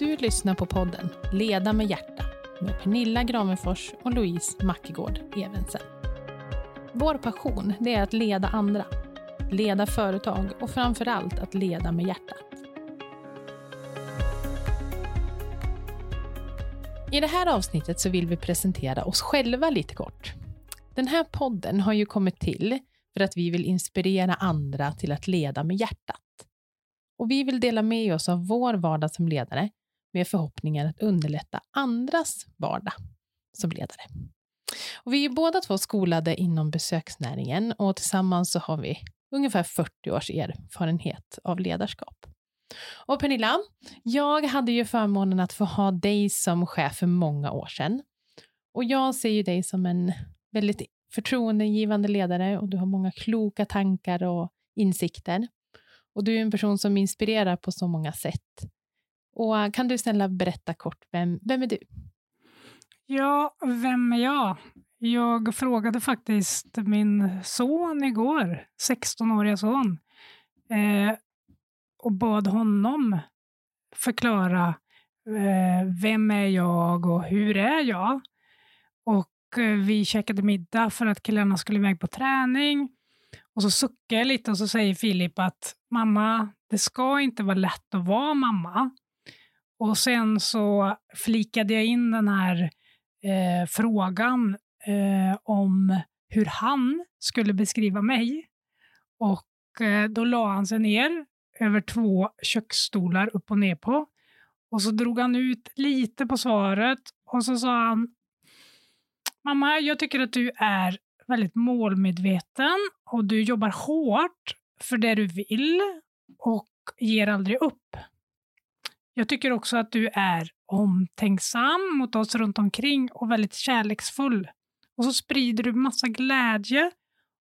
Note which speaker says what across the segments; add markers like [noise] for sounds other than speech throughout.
Speaker 1: Du lyssnar på podden Leda med hjärta med Pernilla Gravenfors och Louise Mackegård Evensen. Vår passion det är att leda andra, leda företag och framför allt att leda med hjärtat. I det här avsnittet så vill vi presentera oss själva lite kort. Den här podden har ju kommit till för att vi vill inspirera andra till att leda med hjärtat. Och vi vill dela med oss av vår vardag som ledare med förhoppningen att underlätta andras vardag som ledare. Och vi är båda två skolade inom besöksnäringen och tillsammans så har vi ungefär 40 års erfarenhet av ledarskap. Och Pernilla, jag hade ju förmånen att få ha dig som chef för många år sedan. Och jag ser ju dig som en väldigt förtroendegivande ledare och du har många kloka tankar och insikter. Och du är en person som inspirerar på så många sätt. Och eh, kan du snälla berätta kort, vem, vem är du?
Speaker 2: Ja, vem är jag? Jag frågade faktiskt min son igår, 16-åriga son, eh, och bad honom förklara eh, vem är jag och hur är jag? Och eh, vi käkade middag för att killarna skulle iväg på träning. Och så suckar jag lite och så säger Filip att mamma, det ska inte vara lätt att vara mamma. Och sen så flikade jag in den här eh, frågan eh, om hur han skulle beskriva mig. Och eh, då la han sig ner över två köksstolar upp och ner på. Och så drog han ut lite på svaret och så sa han Mamma, jag tycker att du är väldigt målmedveten och du jobbar hårt för det du vill och ger aldrig upp. Jag tycker också att du är omtänksam mot oss runt omkring och väldigt kärleksfull. Och så sprider du massa glädje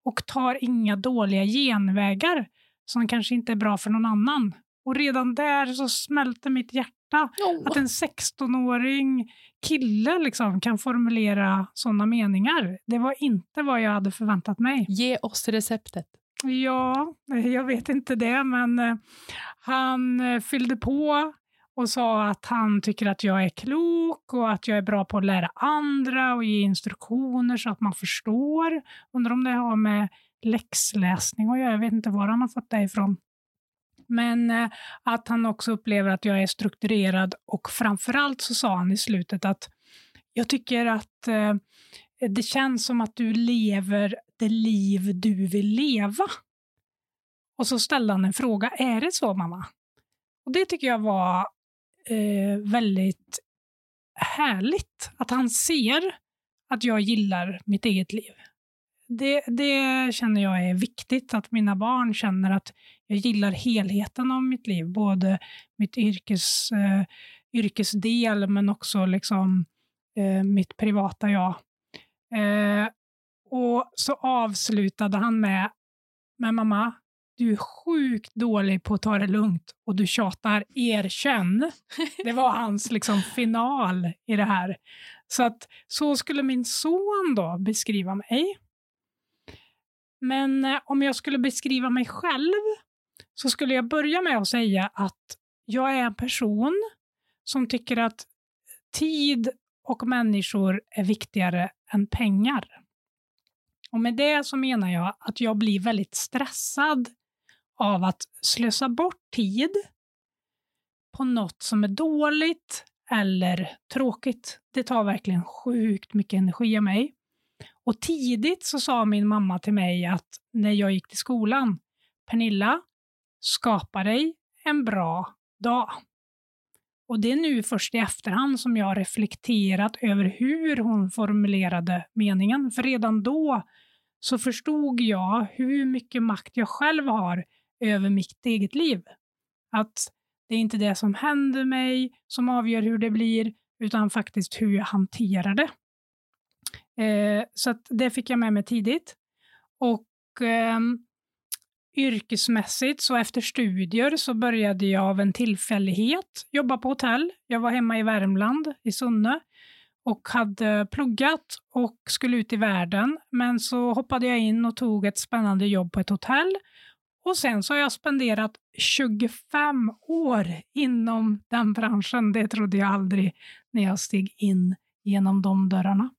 Speaker 2: och tar inga dåliga genvägar som kanske inte är bra för någon annan. Och redan där så smälter mitt hjärta oh. att en 16-åring kille liksom kan formulera sådana meningar. Det var inte vad jag hade förväntat mig.
Speaker 1: Ge oss receptet.
Speaker 2: Ja, jag vet inte det, men eh, han eh, fyllde på och sa att han tycker att jag är klok och att jag är bra på att lära andra och ge instruktioner så att man förstår. Undrar om det har med läxläsning och jag vet inte var han har fått det ifrån. Men eh, att han också upplever att jag är strukturerad och framförallt så sa han i slutet att jag tycker att eh, det känns som att du lever det liv du vill leva. Och så ställde han en fråga, är det så mamma? Och det tycker jag var eh, väldigt härligt att han ser att jag gillar mitt eget liv. Det, det känner jag är viktigt, att mina barn känner att jag gillar helheten av mitt liv, både mitt yrkes, eh, yrkesdel men också liksom, eh, mitt privata jag. Eh, och så avslutade han med, men mamma, du är sjukt dålig på att ta det lugnt och du tjatar, erkänn. Det var [laughs] hans liksom final i det här. Så att så skulle min son då beskriva mig. Men eh, om jag skulle beskriva mig själv så skulle jag börja med att säga att jag är en person som tycker att tid och människor är viktigare än pengar. Och med det så menar jag att jag blir väldigt stressad av att slösa bort tid på något som är dåligt eller tråkigt. Det tar verkligen sjukt mycket energi av mig. Och tidigt så sa min mamma till mig att när jag gick till skolan, Pernilla, skapa dig en bra dag. Och det är nu först i efterhand som jag har reflekterat över hur hon formulerade meningen. För redan då så förstod jag hur mycket makt jag själv har över mitt eget liv. Att det är inte det som händer mig som avgör hur det blir, utan faktiskt hur jag hanterar det. Eh, så det fick jag med mig tidigt. Och eh, yrkesmässigt, så efter studier, så började jag av en tillfällighet jobba på hotell. Jag var hemma i Värmland, i Sunne, och hade pluggat och skulle ut i världen. Men så hoppade jag in och tog ett spännande jobb på ett hotell och sen så har jag spenderat 25 år inom den branschen. Det trodde jag aldrig när jag steg in genom de dörrarna.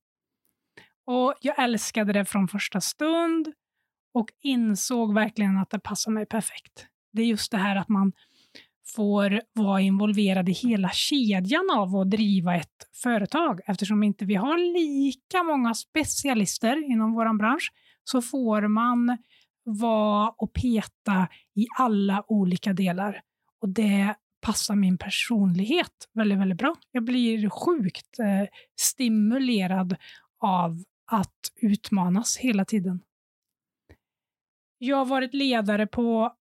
Speaker 2: Och jag älskade det från första stund och insåg verkligen att det passar mig perfekt. Det är just det här att man får vara involverad i hela kedjan av att driva ett företag. Eftersom inte vi har lika många specialister inom vår bransch så får man vara och peta i alla olika delar. Och det passar min personlighet väldigt, väldigt bra. Jag blir sjukt eh, stimulerad av att utmanas hela tiden. Jag har varit ledare på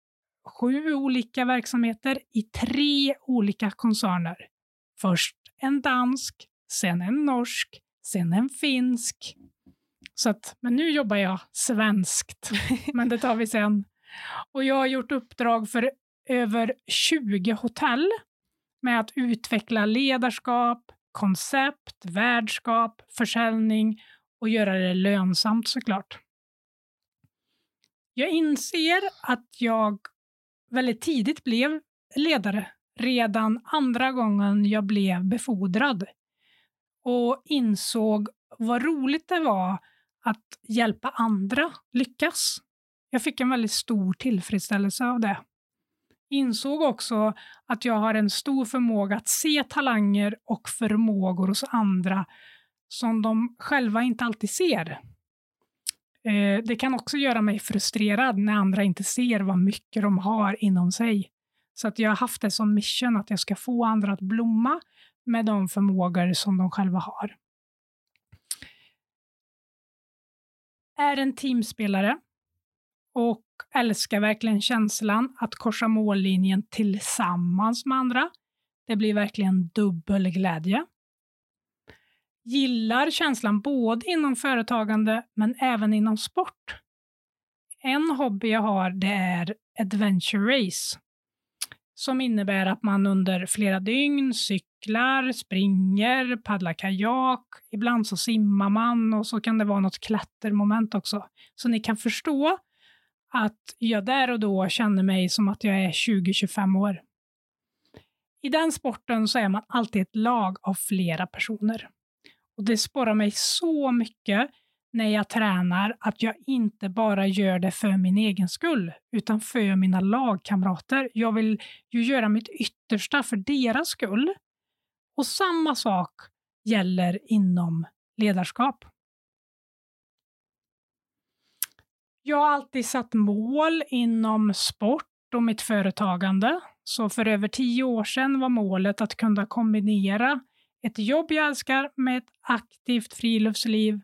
Speaker 2: sju olika verksamheter i tre olika koncerner. Först en dansk, sen en norsk, sen en finsk. Så att, men nu jobbar jag svenskt, [laughs] men det tar vi sen. Och jag har gjort uppdrag för över 20 hotell med att utveckla ledarskap, koncept, värdskap, försäljning och göra det lönsamt såklart. Jag inser att jag väldigt tidigt blev ledare, redan andra gången jag blev befordrad och insåg vad roligt det var att hjälpa andra lyckas. Jag fick en väldigt stor tillfredsställelse av det. Insåg också att jag har en stor förmåga att se talanger och förmågor hos andra som de själva inte alltid ser. Eh, det kan också göra mig frustrerad när andra inte ser vad mycket de har inom sig. Så att jag har haft det som mission att jag ska få andra att blomma med de förmågor som de själva har. Är en teamspelare och älskar verkligen känslan att korsa mållinjen tillsammans med andra. Det blir verkligen dubbel glädje gillar känslan både inom företagande men även inom sport. En hobby jag har det är Adventure Race som innebär att man under flera dygn cyklar, springer, paddlar kajak, ibland så simmar man och så kan det vara något klättermoment också. Så ni kan förstå att jag där och då känner mig som att jag är 20-25 år. I den sporten så är man alltid ett lag av flera personer. Och Det sporrar mig så mycket när jag tränar att jag inte bara gör det för min egen skull, utan för mina lagkamrater. Jag vill ju göra mitt yttersta för deras skull. Och samma sak gäller inom ledarskap. Jag har alltid satt mål inom sport och mitt företagande. Så för över tio år sedan var målet att kunna kombinera ett jobb jag älskar med ett aktivt friluftsliv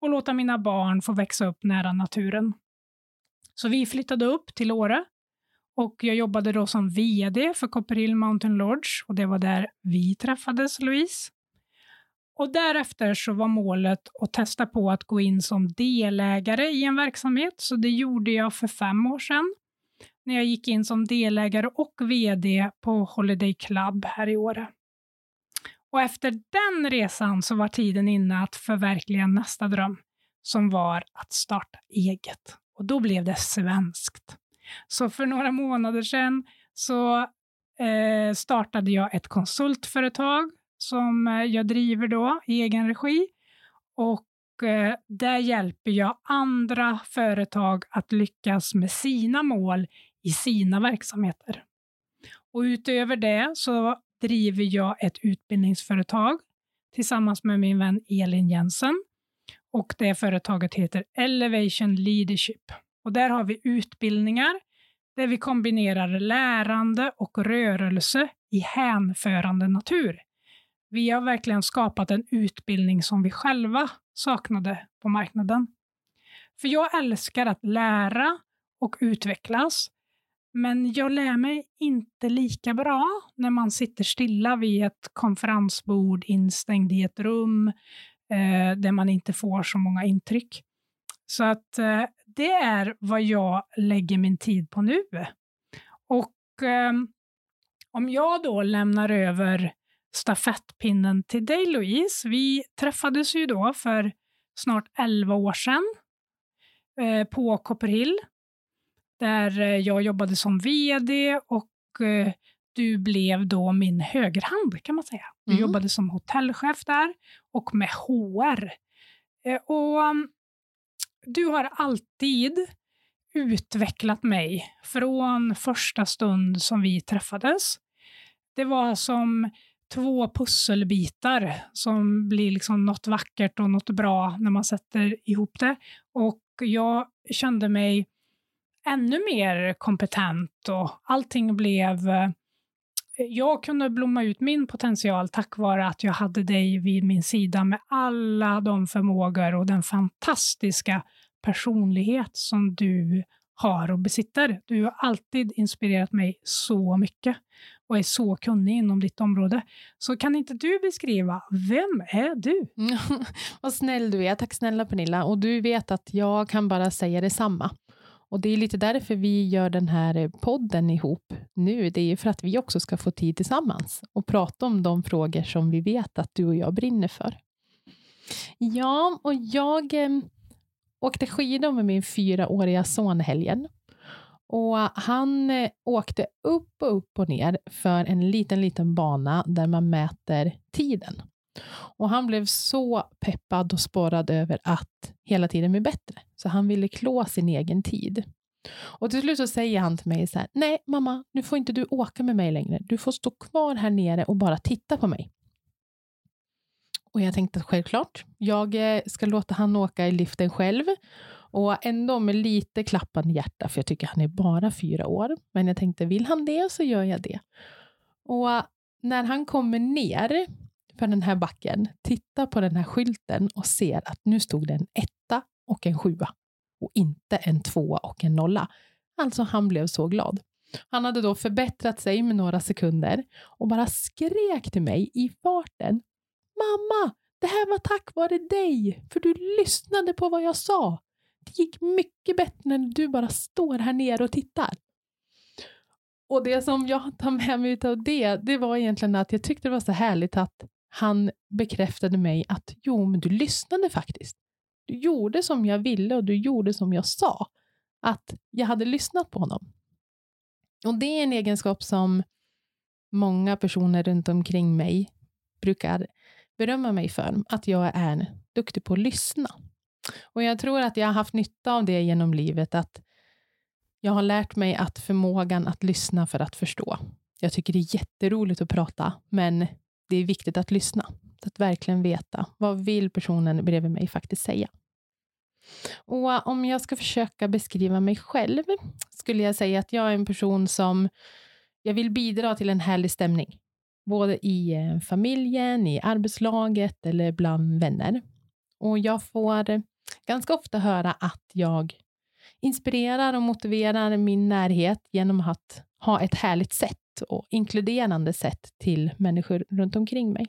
Speaker 2: och låta mina barn få växa upp nära naturen. Så vi flyttade upp till Åre och jag jobbade då som VD för Copperhill Mountain Lodge och det var där vi träffades, Louise. Och därefter så var målet att testa på att gå in som delägare i en verksamhet, så det gjorde jag för fem år sedan när jag gick in som delägare och VD på Holiday Club här i Åre. Och efter den resan så var tiden inne att förverkliga nästa dröm, som var att starta eget. Och då blev det svenskt. Så för några månader sedan så eh, startade jag ett konsultföretag som eh, jag driver då i egen regi. Och eh, där hjälper jag andra företag att lyckas med sina mål i sina verksamheter. Och utöver det så driver jag ett utbildningsföretag tillsammans med min vän Elin Jensen. Och det företaget heter Elevation Leadership. Och där har vi utbildningar där vi kombinerar lärande och rörelse i hänförande natur. Vi har verkligen skapat en utbildning som vi själva saknade på marknaden. För jag älskar att lära och utvecklas men jag lär mig inte lika bra när man sitter stilla vid ett konferensbord instängd i ett rum eh, där man inte får så många intryck. Så att eh, det är vad jag lägger min tid på nu. Och eh, om jag då lämnar över stafettpinnen till dig Louise. Vi träffades ju då för snart 11 år sedan eh, på Copperhill där eh, jag jobbade som vd och eh, du blev då min högerhand kan man säga. Du mm. jobbade som hotellchef där och med HR. Eh, och mm, du har alltid utvecklat mig från första stund som vi träffades. Det var som två pusselbitar som blir liksom något vackert och något bra när man sätter ihop det. Och jag kände mig ännu mer kompetent och allting blev... Eh, jag kunde blomma ut min potential tack vare att jag hade dig vid min sida med alla de förmågor och den fantastiska personlighet som du har och besitter. Du har alltid inspirerat mig så mycket och är så kunnig inom ditt område. Så kan inte du beskriva, vem är du? [laughs]
Speaker 1: Vad snäll du är. Tack snälla Pernilla. Och du vet att jag kan bara säga detsamma. Och det är lite därför vi gör den här eh, podden ihop nu. Det är för att vi också ska få tid tillsammans och prata om de frågor som vi vet att du och jag brinner för. Ja, och jag eh, åkte skidor med min fyraåriga son helgen. Och han eh, åkte upp och upp och ner för en liten, liten bana där man mäter tiden. Och han blev så peppad och sporrad över att hela tiden bli bättre. Så han ville klå sin egen tid. Och till slut så säger han till mig så här, nej mamma, nu får inte du åka med mig längre. Du får stå kvar här nere och bara titta på mig. Och jag tänkte att självklart, jag eh, ska låta han åka i liften själv och ändå med lite klappande hjärta, för jag tycker han är bara fyra år. Men jag tänkte, vill han det så gör jag det. Och när han kommer ner för den här backen, tittar på den här skylten och ser att nu stod det en etta och en sjua och inte en tvåa och en nolla. Alltså, han blev så glad. Han hade då förbättrat sig med några sekunder och bara skrek till mig i farten. Mamma, det här var tack vare dig, för du lyssnade på vad jag sa. Det gick mycket bättre när du bara står här nere och tittar. Och det som jag tar med mig av det, det var egentligen att jag tyckte det var så härligt att han bekräftade mig att jo, men du lyssnade faktiskt. Du gjorde som jag ville och du gjorde som jag sa. Att jag hade lyssnat på honom. Och det är en egenskap som många personer runt omkring mig brukar berömma mig för. Att jag är duktig på att lyssna. Och jag tror att jag har haft nytta av det genom livet, att jag har lärt mig att förmågan att lyssna för att förstå. Jag tycker det är jätteroligt att prata, men det är viktigt att lyssna. Att verkligen veta, vad vill personen bredvid mig faktiskt säga? Och äh, om jag ska försöka beskriva mig själv, skulle jag säga att jag är en person som jag vill bidra till en härlig stämning. Både i äh, familjen, i arbetslaget eller bland vänner. Och jag får ganska ofta höra att jag inspirerar och motiverar min närhet genom att ha ett härligt sätt sätt och inkluderande sätt till människor runt omkring mig.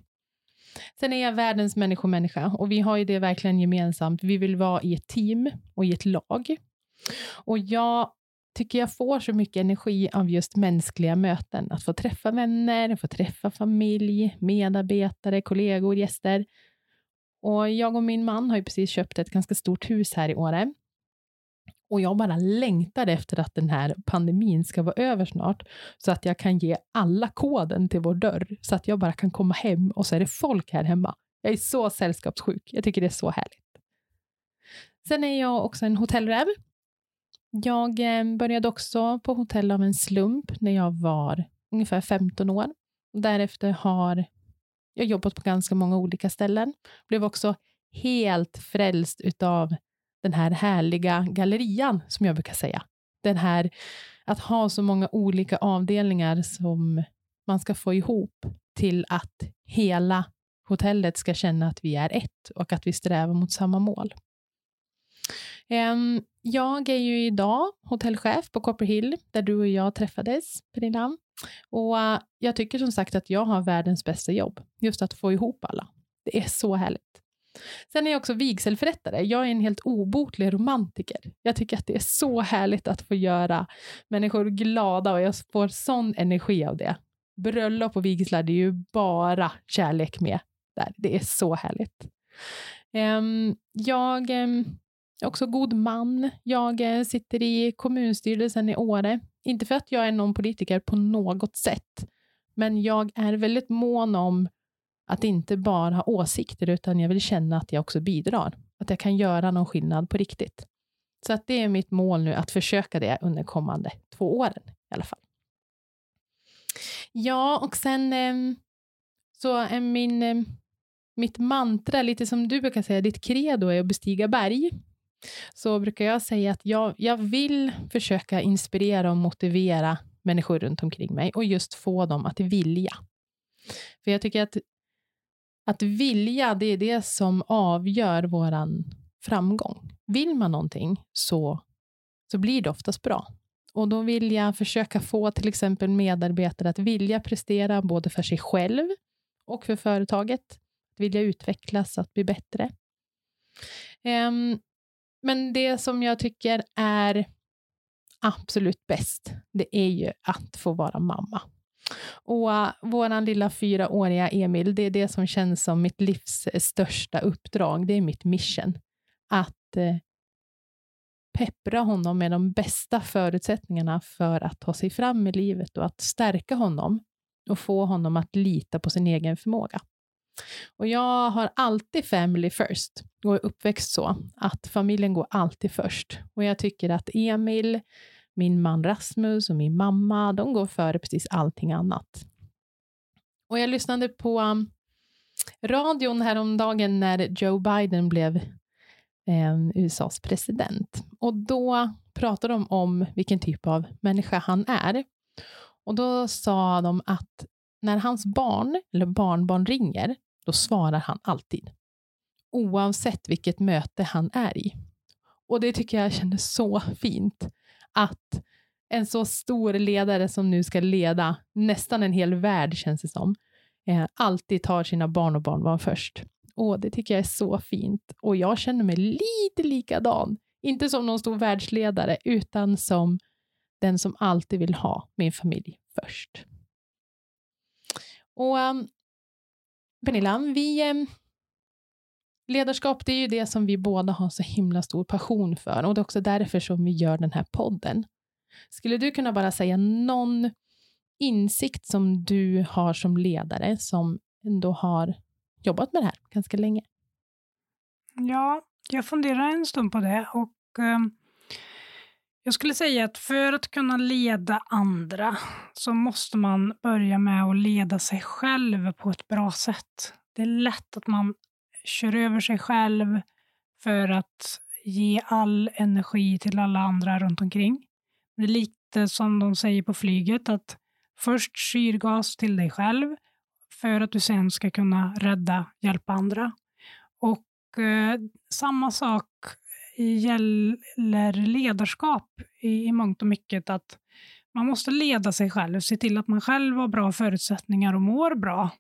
Speaker 1: Sen är jag världens människomänniska och vi har ju det verkligen gemensamt. Vi vill vara i ett team och i ett lag. Och jag tycker jag får så mycket energi av just mänskliga möten. Att få träffa vänner, få träffa familj, medarbetare, kollegor, gäster. Och jag och min man har ju precis köpt ett ganska stort hus här i Åre. Och jag bara längtar efter att den här pandemin ska vara över snart, så att jag kan ge alla koden till vår dörr, så att jag bara kan komma hem och så är det folk här hemma. Jag är så sällskapssjuk. Jag tycker det är så härligt. Sen är jag också en hotellräv. Jag eh, började också på hotell av en slump när jag var ungefär 15 år. Därefter har jag jobbat på ganska många olika ställen. Blev också helt frälst utav den här härliga gallerian, som jag brukar säga. Den här, att ha så många olika avdelningar som man ska få ihop till att hela hotellet ska känna att vi är ett och att vi strävar mot samma mål. Ehm, jag är ju idag hotellchef på Copper Hill, där du och jag träffades, Pernilla. Och äh, jag tycker som sagt att jag har världens bästa jobb, just att få ihop alla. Det är så härligt. Sen är jag också vigselförrättare. Jag är en helt obotlig romantiker. Jag tycker att det är så härligt att få göra människor glada och jag får sån energi av det. Bröllop och vigslar, det är ju bara kärlek med där. Det är så härligt. Ehm, jag ehm, är också god man. Jag eh, sitter i kommunstyrelsen i Åre. Inte för att jag är någon politiker på något sätt, men jag är väldigt mån om att inte bara ha åsikter, utan jag vill känna att jag också bidrar. Att jag kan göra någon skillnad på riktigt. Så att det är mitt mål nu, att försöka det under kommande två åren i alla fall. Ja, och sen ehm, så är min, ehm, mitt mantra, lite som du brukar säga, ditt credo är att bestiga berg. Så brukar jag säga att jag, jag vill försöka inspirera och motivera människor runt omkring mig och just få dem att vilja. För jag tycker att att vilja, det är det som avgör våran framgång. Vill man någonting så, så blir det oftast bra. Och då vill jag försöka få till exempel medarbetare att vilja prestera både för sig själv och för företaget. Att vilja utvecklas, att bli bättre. Um, men det som jag tycker är absolut bäst, det är ju att få vara mamma. Och uh, våran lilla fyraåriga Emil, det är det som känns som mitt livs eh, största uppdrag. Det är mitt mission. Att uh, peppra honom med de bästa förutsättningarna för att ta sig fram i livet och att stärka honom och få honom att lita på sin egen förmåga. Och jag har alltid family first och är uppväxt så att familjen går alltid först. Och jag tycker att Emil, min man Rasmus och min mamma, de går före precis allting annat. Och jag lyssnade på um, radion häromdagen när Joe Biden blev eh, USAs president. Och då pratade de om vilken typ av människa han är. Och då sa de att när hans barn eller barnbarn ringer, då svarar han alltid. Oavsett vilket möte han är i. Och det tycker jag kändes så fint att en så stor ledare som nu ska leda nästan en hel värld, känns det som, eh, alltid tar sina barn och barnbarn först. Och Det tycker jag är så fint. Och jag känner mig lite likadan. Inte som någon stor världsledare, utan som den som alltid vill ha min familj först. Och um, Pernilla, vi, um, ledarskap det är ju det som vi båda har så himla stor passion för och det är också därför som vi gör den här podden. Skulle du kunna bara säga någon insikt som du har som ledare som ändå har jobbat med det här ganska länge?
Speaker 2: Ja, jag funderar en stund på det och eh, jag skulle säga att för att kunna leda andra så måste man börja med att leda sig själv på ett bra sätt. Det är lätt att man kör över sig själv för att ge all energi till alla andra runt omkring. Det är lite som de säger på flyget, att först syrgas till dig själv för att du sen ska kunna rädda, hjälpa andra. Och eh, samma sak gäller ledarskap i, i mångt och mycket, att man måste leda sig själv, se till att man själv har bra förutsättningar och mår bra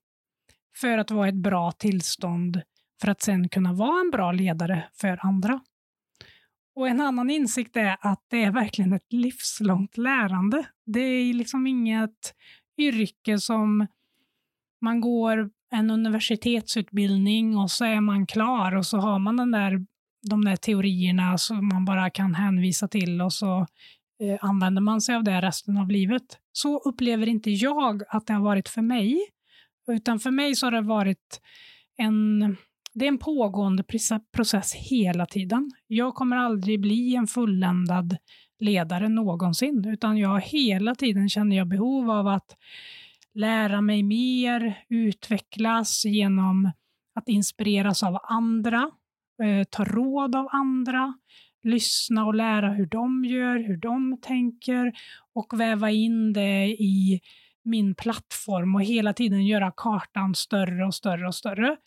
Speaker 2: för att vara i ett bra tillstånd för att sen kunna vara en bra ledare för andra. Och En annan insikt är att det är verkligen ett livslångt lärande. Det är liksom inget yrke som man går en universitetsutbildning och så är man klar och så har man den där, de där teorierna som man bara kan hänvisa till och så eh, använder man sig av det resten av livet. Så upplever inte jag att det har varit för mig. Utan för mig så har det varit en det är en pågående process hela tiden. Jag kommer aldrig bli en fulländad ledare någonsin, utan jag hela tiden känner jag behov av att lära mig mer, utvecklas genom att inspireras av andra, eh, ta råd av andra, lyssna och lära hur de gör, hur de tänker och väva in det i min plattform och hela tiden göra kartan större och större och större.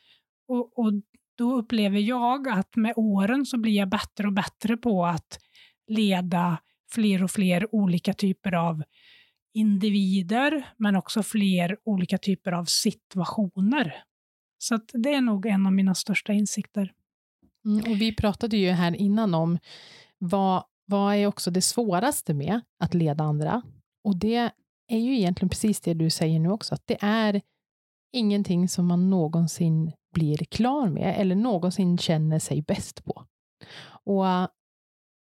Speaker 2: Och, och då upplever jag att med åren så blir jag bättre och bättre på att leda fler och fler olika typer av individer, men också fler olika typer av situationer. Så det är nog en av mina största insikter.
Speaker 1: Mm, och vi pratade ju här innan om vad, vad är också det svåraste med att leda andra? Och det är ju egentligen precis det du säger nu också, att det är ingenting som man någonsin blir klar med eller någonsin känner sig bäst på. Och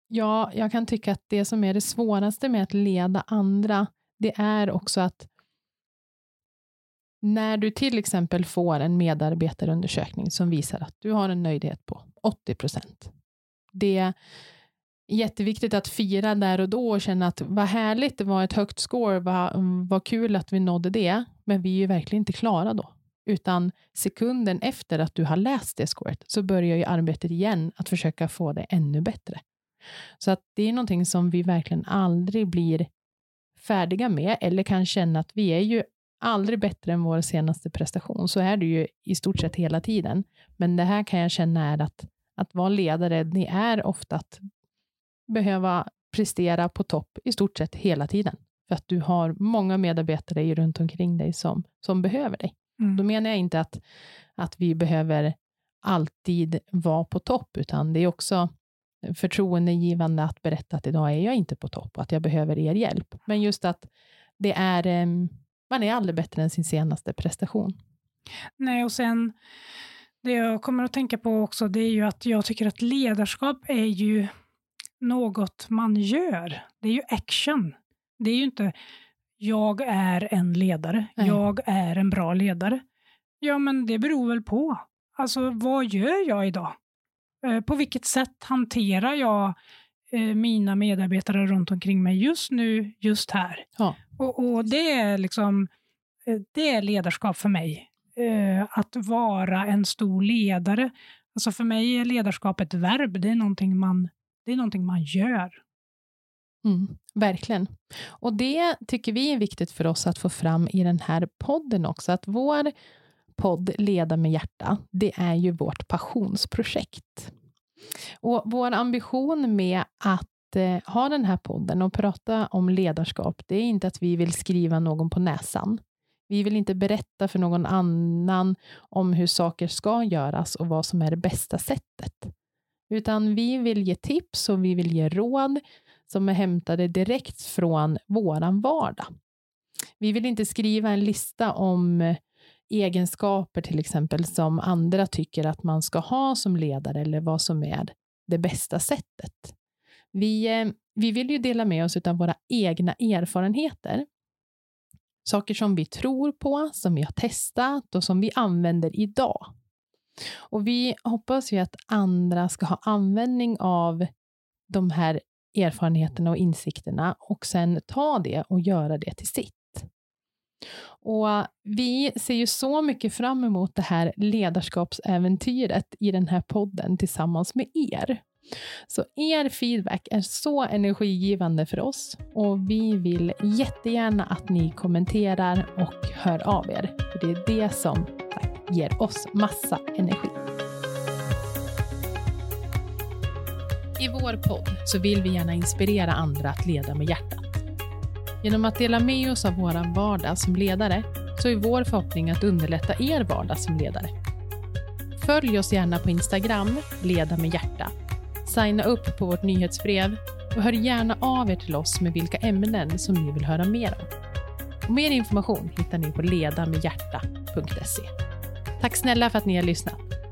Speaker 1: ja, jag kan tycka att det som är det svåraste med att leda andra, det är också att när du till exempel får en medarbetarundersökning som visar att du har en nöjdhet på 80 procent. Det är jätteviktigt att fira där och då och känna att vad härligt, det var ett högt score, vad, vad kul att vi nådde det, men vi är ju verkligen inte klara då. Utan sekunden efter att du har läst det scoret så börjar ju arbetet igen att försöka få det ännu bättre. Så att det är någonting som vi verkligen aldrig blir färdiga med eller kan känna att vi är ju aldrig bättre än vår senaste prestation. Så är det ju i stort sett hela tiden. Men det här kan jag känna är att, att vara ledare, det är ofta att behöva prestera på topp i stort sett hela tiden. För att du har många medarbetare runt omkring dig som, som behöver dig. Mm. Då menar jag inte att, att vi behöver alltid vara på topp, utan det är också förtroendegivande att berätta att idag är jag inte på topp och att jag behöver er hjälp. Men just att det är, man är aldrig bättre än sin senaste prestation.
Speaker 2: Nej, och sen det jag kommer att tänka på också, det är ju att jag tycker att ledarskap är ju något man gör. Det är ju action. Det är ju inte jag är en ledare, Nej. jag är en bra ledare. Ja, men det beror väl på. Alltså, vad gör jag idag? Eh, på vilket sätt hanterar jag eh, mina medarbetare runt omkring mig just nu, just här? Ja. Och, och, det är liksom eh, det är ledarskap för mig. Att vara en stor ledare. Alltså för mig är ledarskap ett verb, det är någonting man, det är någonting man gör.
Speaker 1: Mm, verkligen. Och det tycker vi är viktigt för oss att få fram i den här podden också, att vår podd Leda med hjärta, det är ju vårt passionsprojekt. Och vår ambition med att eh, ha den här podden och prata om ledarskap, det är inte att vi vill skriva någon på näsan. Vi vill inte berätta för någon annan om hur saker ska göras och vad som är det bästa sättet. Utan vi vill ge tips och vi vill ge råd som är hämtade direkt från våran vardag. Vi vill inte skriva en lista om eh, egenskaper till exempel som andra tycker att man ska ha som ledare eller vad som är det bästa sättet. Vi, eh, vi vill ju dela med oss av våra egna erfarenheter. Saker som vi tror på, som vi har testat och som vi använder idag. Och vi hoppas ju att andra ska ha användning av de här erfarenheterna och insikterna och sen ta det och göra det till sitt. Och vi ser ju så mycket fram emot det här ledarskapsäventyret i den här podden tillsammans med er. Så er feedback är så energigivande för oss och vi vill jättegärna att ni kommenterar och hör av er. För det är det som ger oss massa energi. Vår podd så vill vi gärna inspirera andra att leda med hjärtat. Genom att dela med oss av vår vardag som ledare så är vår förhoppning att underlätta er vardag som ledare. Följ oss gärna på Instagram, Leda med hjärta. Signa upp på vårt nyhetsbrev och hör gärna av er till oss med vilka ämnen som ni vill höra mer om. Och mer information hittar ni på ledamedhjärta.se. Tack snälla för att ni har lyssnat.